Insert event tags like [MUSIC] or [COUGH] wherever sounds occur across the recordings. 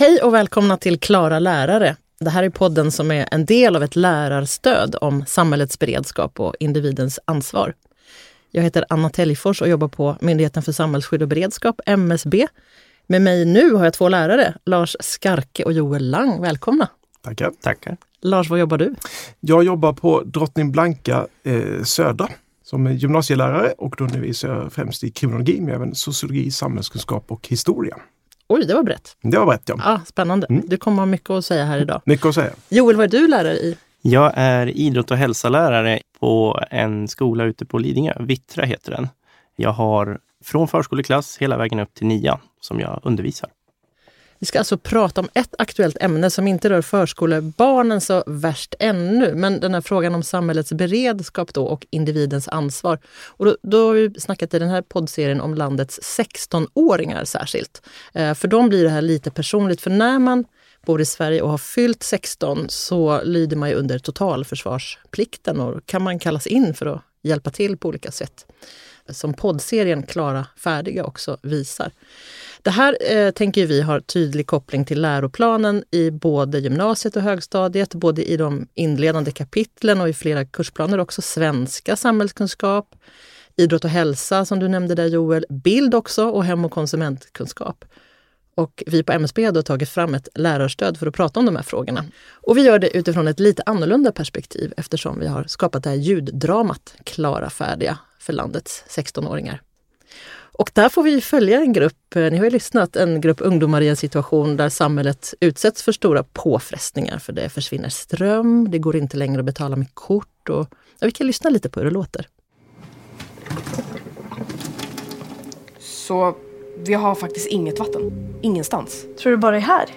Hej och välkomna till Klara lärare. Det här är podden som är en del av ett lärarstöd om samhällets beredskap och individens ansvar. Jag heter Anna Täljfors och jobbar på Myndigheten för samhällsskydd och beredskap, MSB. Med mig nu har jag två lärare, Lars Skarke och Joel Lang. Välkomna! Tackar. Tackar. Lars, vad jobbar du? Jag jobbar på Drottning Blanka eh, Södra som gymnasielärare och då undervisar jag främst i kriminologi men även sociologi, samhällskunskap och historia. Oj, det var brett. Det var brett ja. Ah, spännande. Mm. Du kommer ha mycket att säga här idag. Mycket att säga. Joel, vad är du lärare i? Jag är idrott och hälsa-lärare på en skola ute på Lidingö. Vittra heter den. Jag har från förskoleklass hela vägen upp till nian som jag undervisar. Vi ska alltså prata om ett aktuellt ämne som inte rör förskolebarnen så värst ännu, men den här frågan om samhällets beredskap då och individens ansvar. Och då, då har vi snackat i den här poddserien om landets 16-åringar särskilt. Eh, för dem blir det här lite personligt, för när man bor i Sverige och har fyllt 16 så lyder man ju under totalförsvarsplikten och kan man kallas in för att hjälpa till på olika sätt. Som poddserien Klara färdiga också visar. Det här eh, tänker vi har tydlig koppling till läroplanen i både gymnasiet och högstadiet, både i de inledande kapitlen och i flera kursplaner också. Svenska, samhällskunskap, idrott och hälsa som du nämnde där Joel, bild också och hem och konsumentkunskap. Och vi på MSB har då tagit fram ett lärarstöd för att prata om de här frågorna. Och vi gör det utifrån ett lite annorlunda perspektiv eftersom vi har skapat det här ljuddramat Klara färdiga för landets 16-åringar. Och där får vi följa en grupp, eh, ni har ju lyssnat, en grupp ungdomar i en situation där samhället utsätts för stora påfrestningar. För det försvinner ström, det går inte längre att betala med kort. Och, ja, vi kan lyssna lite på hur det låter. Så vi har faktiskt inget vatten. Ingenstans. Tror du bara det är här?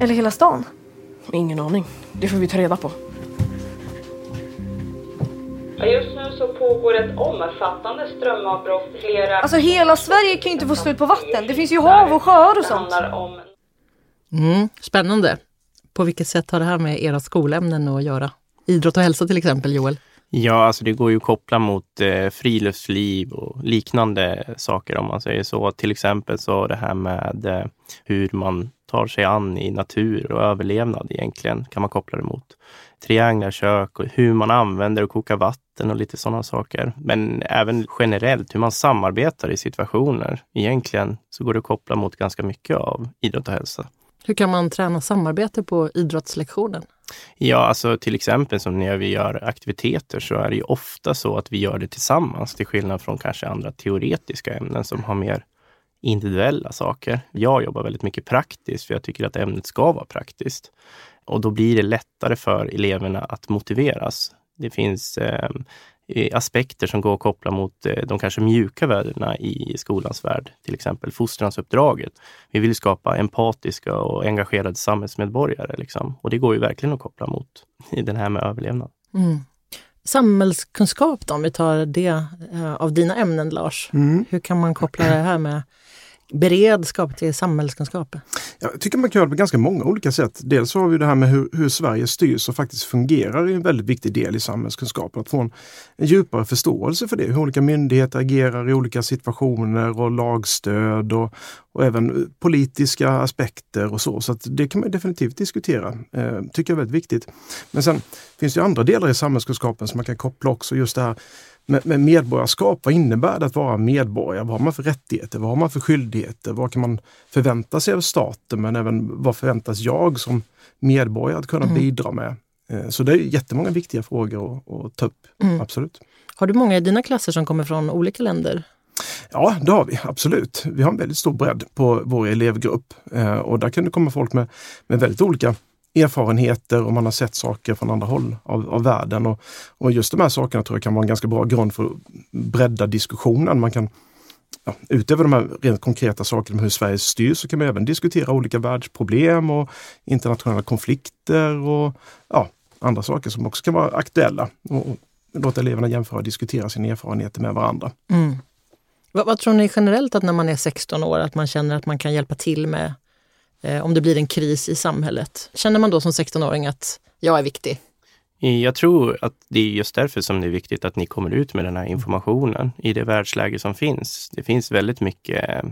Eller hela stan? Ingen aning. Det får vi ta reda på. Just nu så pågår ett omfattande strömavbrott. Flera... Alltså hela Sverige kan ju inte få slut på vatten. Det finns ju hav och sjöar och sånt. Om... Mm, spännande. På vilket sätt har det här med era skolämnen att göra? Idrott och hälsa till exempel, Joel? Ja, alltså det går ju att koppla mot eh, friluftsliv och liknande saker om man säger så. Till exempel så det här med eh, hur man tar sig an i natur och överlevnad egentligen kan man koppla det mot trianglar kök och hur man använder och kokar vatten och lite sådana saker. Men även generellt hur man samarbetar i situationer. Egentligen så går det att koppla mot ganska mycket av idrott och hälsa. Hur kan man träna samarbete på idrottslektionen? Ja, alltså till exempel som när vi gör aktiviteter så är det ju ofta så att vi gör det tillsammans till skillnad från kanske andra teoretiska ämnen som har mer individuella saker. Jag jobbar väldigt mycket praktiskt för jag tycker att ämnet ska vara praktiskt. Och då blir det lättare för eleverna att motiveras. Det finns eh, aspekter som går att koppla mot eh, de kanske mjuka värdena i skolans värld, till exempel fostransuppdraget. Vi vill skapa empatiska och engagerade samhällsmedborgare. Liksom. Och det går ju verkligen att koppla mot den här med överlevnad. Mm. Samhällskunskap då, om vi tar det eh, av dina ämnen Lars. Mm. Hur kan man koppla det här med beredskap till samhällskunskap? Jag tycker man kan göra det på ganska många olika sätt. Dels har vi det här med hur, hur Sverige styrs och faktiskt fungerar är en väldigt viktig del i samhällskunskapen. Att få en, en djupare förståelse för det, hur olika myndigheter agerar i olika situationer och lagstöd och, och även politiska aspekter och så. Så det kan man definitivt diskutera. Eh, tycker jag är väldigt viktigt. Men sen finns det andra delar i samhällskunskapen som man kan koppla också. Just det här med, med medborgarskap, vad innebär det att vara medborgare? Vad har man för rättigheter? Vad har man för skyldigheter? Vad kan man förvänta sig av staten? Men även vad förväntas jag som medborgare att kunna mm. bidra med? Eh, så det är jättemånga viktiga frågor att, att ta upp, mm. absolut. Har du många i dina klasser som kommer från olika länder? Ja, det har vi absolut. Vi har en väldigt stor bredd på vår elevgrupp eh, och där kan det komma folk med, med väldigt olika erfarenheter och man har sett saker från andra håll av, av världen. Och, och just de här sakerna tror jag kan vara en ganska bra grund för att bredda diskussionen. Man kan ja, utöver de här rent konkreta sakerna om hur Sverige styrs så kan man även diskutera olika världsproblem och internationella konflikter och ja, andra saker som också kan vara aktuella. Och, och låta eleverna jämföra och diskutera sina erfarenheter med varandra. Mm. Vad, vad, tror ni generellt att när man är 16 år att man känner att man kan hjälpa till med eh, om det blir en kris i samhället? Känner man då som 16-åring att jag är viktig? Jag tror att det är just därför som det är viktigt att ni kommer ut med den här informationen i det världsläge som finns. Det finns väldigt mycket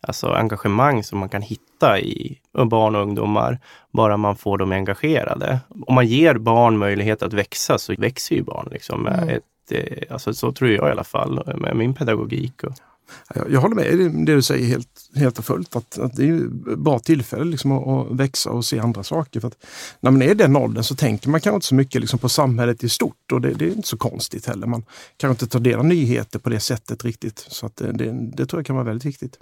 alltså engagemang som man kan hitta i barn och ungdomar, bara man får dem engagerade. Om man ger barn möjlighet att växa så växer ju barn. Liksom, Mm. ett, eh, alltså, så tror jag i alla fall med min pedagogik. Och, jag, jag håller med det, du säger helt, helt och fullt. Att, att det är ett bra tillfälle liksom att, att växa och se andra saker. För att när man är i den åldern så tänker man kanske inte så mycket liksom på samhället i stort och det, det är inte så konstigt heller. Man kanske inte tar del av nyheter på det sättet riktigt. Så att det, det, det tror jag kan vara väldigt viktigt.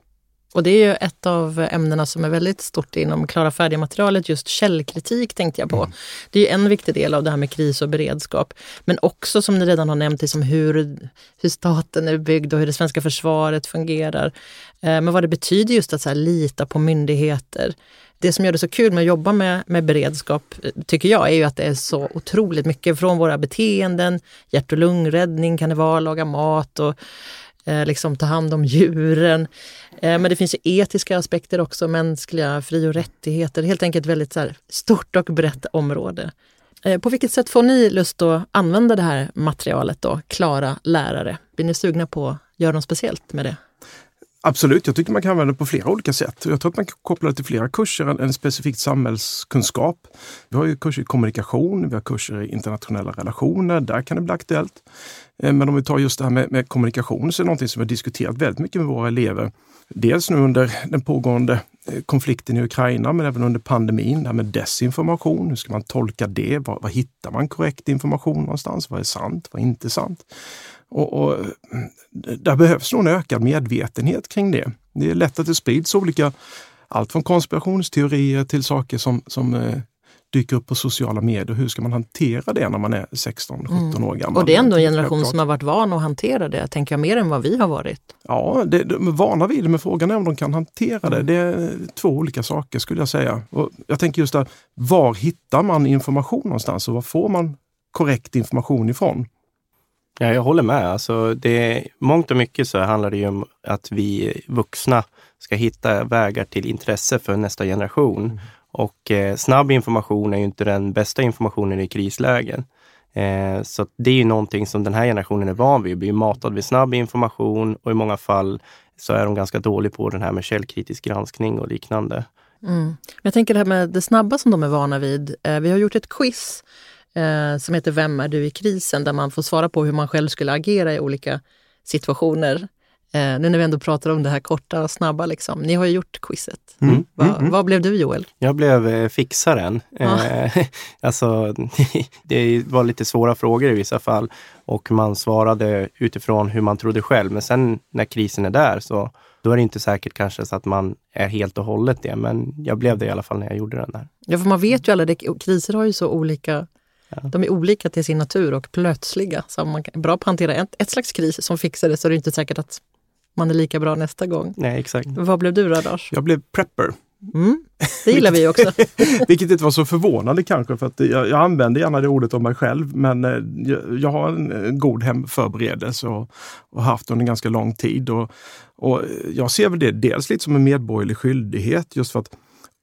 Och det är ju ett av ämnena som är väldigt stort inom Klara färdiga-materialet, just källkritik tänkte jag på. Det är ju en viktig del av det här med kris och beredskap. Men också som ni redan har nämnt, liksom hur, hur staten är byggd och hur det svenska försvaret fungerar. Eh, Men vad det betyder just att så här, lita på myndigheter. Det som gör det så kul med att jobba med, med beredskap, eh, tycker jag, är ju att det är så otroligt mycket från våra beteenden, hjärt och lungräddning kan det vara, laga mat och Eh, liksom ta hand om djuren. Eh, men det finns ju etiska aspekter också, mänskliga fri och rättigheter. Helt enkelt väldigt så här, stort och brett område. Eh, på vilket sätt får ni lust att använda det här materialet då, Klara lärare? Blir ni sugna på att göra något speciellt med det? Absolut, jag tycker man kan använda det på flera olika sätt. Jag tror att man kan koppla det till flera kurser än, än specifikt samhällskunskap. Vi har ju kurser i kommunikation, vi har kurser i internationella relationer. Där kan det bli aktuellt. Eh, men om vi tar just det här med, med kommunikation så är det någonting som vi har diskuterat väldigt mycket med våra elever. Dels nu under den pågående eh, konflikten i Ukraina men även under pandemin. Det här med desinformation, hur ska man tolka det? Var, var hittar man korrekt information någonstans? Vad är sant? Vad är inte sant? Och, och mm, där behövs nog en ökad medvetenhet kring det. Det är lätt att det sprids olika, allt från konspirationsteorier till saker som, som eh, dyker upp på sociala medier. Hur ska man hantera det när man är 16-17 år gammal? Och det är ändå en generation som har varit van att hantera det, tänker jag, mer än vad vi har varit. Ja, det, de är vana vid det, men frågan är om de kan hantera det. Det är två olika saker skulle jag säga. Och jag tänker just där, var hittar man information någonstans och var får man korrekt information ifrån? Ja, jag håller med. Alltså, det, mångt och mycket så handlar det ju om att vi vuxna ska hitta vägar till intresse för nästa generation. Och eh, snabb information är ju inte den bästa informationen i krislägen. Eh, så det är ju någonting som den här generationen är van vid, blir matad vid snabb information och i många fall så är de ganska dåliga på den här med källkritisk granskning och liknande. Men Jag tänker det här med det snabba som de är vana vid. Eh, vi har gjort ett quiz eh, som heter Vem är du i krisen? Där man får svara på hur man själv skulle agera i olika situationer. Eh, nu när vi ändå pratar om det här korta och snabba. Liksom. Ni har ju gjort quizet. Mm. Va, Vad blev du Joel? Jag blev eh, fixaren. Ja. Eh, [LAUGHS] alltså, [LAUGHS] det var lite svåra frågor i vissa fall och man svarade utifrån hur man trodde själv. Men sen när krisen är där så då är det inte säkert kanske så att man är helt och hållet det. Men jag blev det i alla fall när jag gjorde den där. Ja, för man vet ju alla, det, kriser har ju så olika De är olika till sin natur och plötsliga. Så man är bra på att hantera ett, ett slags kris som fixar det så är det inte säkert att man är lika bra nästa gång. Nej, exakt. Vad blev du då Lars? Jag blev prepper. Mm, det gillar vi också. Vilket [LAUGHS] inte var så förvånande kanske för att jag, jag använder gärna det ordet om mig själv men eh, jag, jag har en eh, god hemförberedelse och, och haft under ganska lång tid. Och, och jag ser väl det dels lite som en medborgerlig skyldighet just för att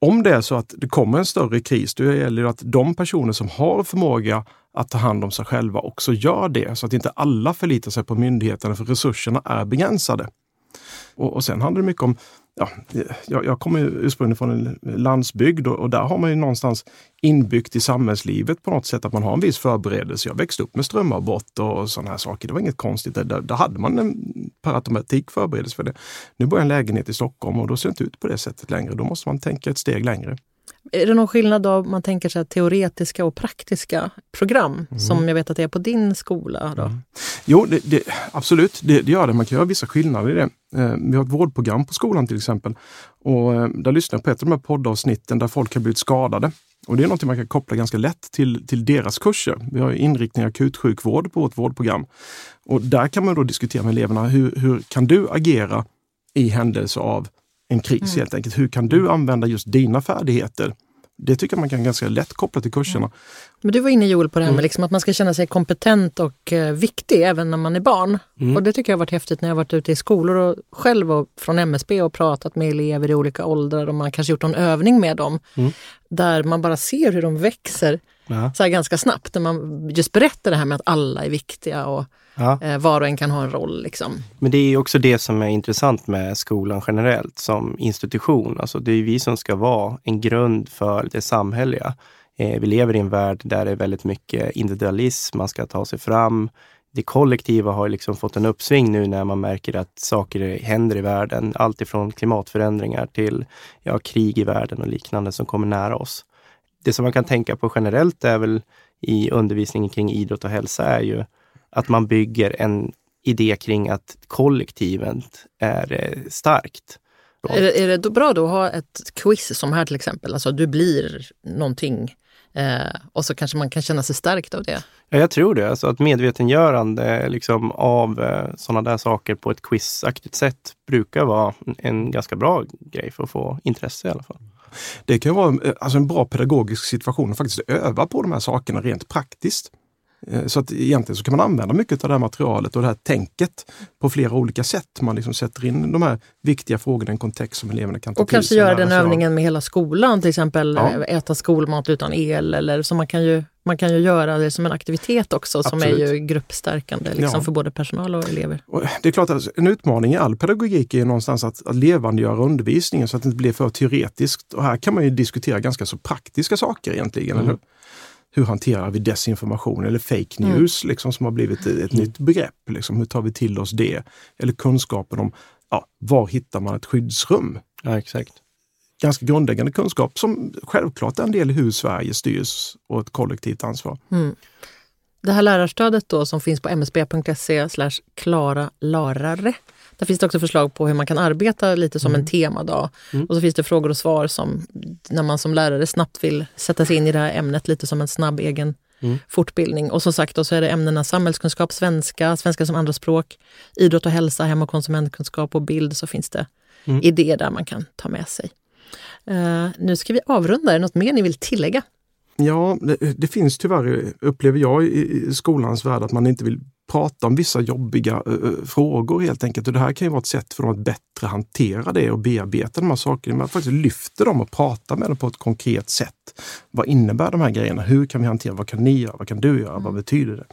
om det är så att det kommer en större kris, då gäller det att de personer som har förmåga att ta hand om sig själva också gör det så att inte alla förlitar sig på myndigheterna för resurserna är begränsade. Och, och sen handlar det mycket om Ja, jag, jag kommer ursprungligen från en landsbygd och, och där har man ju någonstans inbyggt i samhällslivet på något sätt att man har en viss förberedelse. Jag växte upp med strömavbrott och sådana här saker. Det var inget konstigt. Där, där hade man en per automatik förberedelse för det. Nu bor jag i en lägenhet i Stockholm och då ser det inte ut på det sättet längre. Då måste man tänka ett steg längre. Är det någon skillnad då om man tänker sig teoretiska och praktiska program som jag vet att det är på din skola? Då? Jo, det, det, absolut, det, det gör det. Man kan göra vissa skillnader i det. Eh, vi har ett vårdprogram på skolan till exempel. Och eh, där lyssnar jag på ett av de här poddavsnitten där folk har blivit skadade. Och det är något man kan koppla ganska lätt till, till deras kurser. Vi har inriktning akutsjukvård på vårt vårdprogram. Och där kan man då diskutera med eleverna, hur, hur kan du agera i händelse av en kris helt enkelt? Hur kan du använda just dina färdigheter? Det tycker jag man kan ganska lätt koppla till kurserna. Men du var inne Joel på det här med liksom att man ska känna sig kompetent och eh, viktig även när man är barn. Och det tycker jag har varit häftigt när jag varit ute i skolor och själv och från MSB och pratat med elever i olika åldrar och man kanske gjort någon övning med dem. Där man bara ser hur de växer Ja. Så här ganska snabbt, när man just berättar det här med att alla är viktiga och Ja. eh, var och en kan ha en roll. Liksom. Men det är också det som är intressant med skolan generellt som institution. Alltså det är vi som ska vara en grund för det samhälleliga. Eh, vi lever i en värld där det är väldigt mycket individualism, man ska ta sig fram. Det kollektiva har liksom fått en uppsving nu när man märker att saker händer i världen. Allt ifrån klimatförändringar till ja, krig i världen och liknande som kommer nära oss. Det som man kan tänka på generellt är väl i undervisningen kring idrott och hälsa är ju att man bygger en idé kring att kollektivet är eh, starkt. Är, det- är det då bra då att ha ett quiz som här till exempel? Alltså du blir någonting eh, och så kanske man kan känna sig stärkt av det. Ja, jag tror det. Alltså att medvetengörande liksom, av eh, sådana där saker på ett quizaktigt sätt brukar vara en ganska bra grej för att få intresse i alla fall. Det kan vara eh, alltså en bra pedagogisk situation att faktiskt öva på de här sakerna rent praktiskt. Eh, Så att egentligen så kan man använda mycket av det här materialet och det här tänket på flera olika sätt. Man liksom sätter in de här viktiga frågorna i en kontext som eleverna kan ta Och kanske göra den övningen med hela skolan, till exempel Ja. eh, äta skolmat utan el. Eller, så man kan, ju, man kan ju göra det som en aktivitet också som är Absolut. ju gruppstärkande liksom, Ja. för både personal och elever. Och Det är klart att en utmaning i all pedagogik är ju någonstans att, att levandegöra undervisningen så att det inte blir för teoretiskt. Och här kan man ju diskutera ganska så praktiska saker egentligen. Eller? Hur? Hanterar vi desinformation eller fake news liksom, som har blivit ett, ett nytt begrepp? Liksom, hur tar vi till oss det? Eller kunskapen om ja, var hittar man ett skyddsrum? Ja, exakt. Ganska grundläggande kunskap som självklart är en del i hur Sverige styrs och ett kollektivt ansvar. Det här lärarstödet då som finns på msb.se klara larare. Där finns det också förslag på hur man kan arbeta lite som en temadag. Och så finns det frågor och svar som när man som lärare snabbt vill sätta sig in i det här ämnet lite som en snabb egen fortbildning. Och som sagt då så är det ämnena samhällskunskap, svenska, svenska som andraspråk, idrott och hälsa, hem och konsumentkunskap och bild så finns det idéer där man kan ta med sig. Eh, nu ska vi avrunda. Är det något mer ni vill tillägga? Ja, det, det finns tyvärr, upplever jag, i, i skolans värld att man inte vill prata om vissa jobbiga eh, frågor helt enkelt. Och det här kan ju vara ett sätt för dem att bättre hantera det och bearbeta de här sakerna. Man faktiskt lyfter dem och pratar med dem på ett konkret sätt. Vad innebär de här grejerna? Hur kan vi hantera? Vad kan ni göra? Vad kan du göra? Vad betyder det?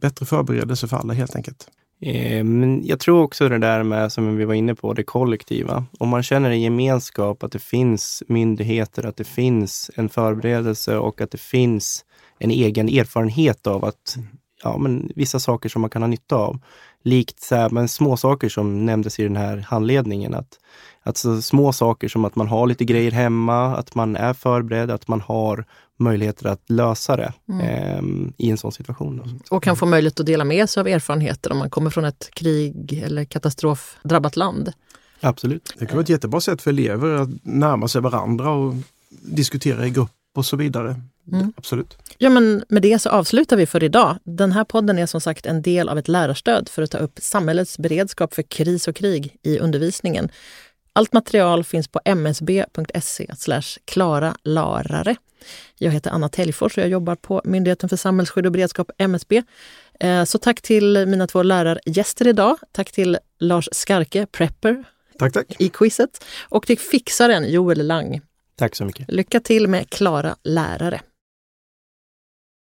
Bättre förberedelse för alla helt enkelt. Eh, Men jag tror också det där med, som vi var inne på, det kollektiva. Om man känner en gemenskap, att det finns myndigheter, att det finns en förberedelse och att det finns en egen erfarenhet av att ja, men vissa saker som man kan ha nytta av. Likt så här, men små saker som nämndes i den här handledningen. Att, att så små saker som att man har lite grejer hemma, att man är förberedd, att man har möjligheter att lösa det ehm, i en sån situation. Då. och kan få möjlighet att dela med sig av erfarenheter om man kommer från ett krig eller katastrofdrabbat land. Absolut. Det kan vara ett jättebra sätt för elever att närma sig varandra och diskutera i grupp och så vidare. Absolut. Ja, men med det så avslutar vi för idag. Den här podden är som sagt en del av ett lärarstöd för att ta upp samhällets beredskap för kris och krig i undervisningen. Allt material finns på msb.se klara larare. Jag heter Anna Täljfors och jag jobbar på Myndigheten för samhällsskydd och beredskap, MSB. Eh, Så tack till mina två lärargäster idag. Tack till Lars Skarke, prepper Tack, tack. i quizet och till fixaren Joel Lang. Tack så mycket. Lycka till med Klara lärare.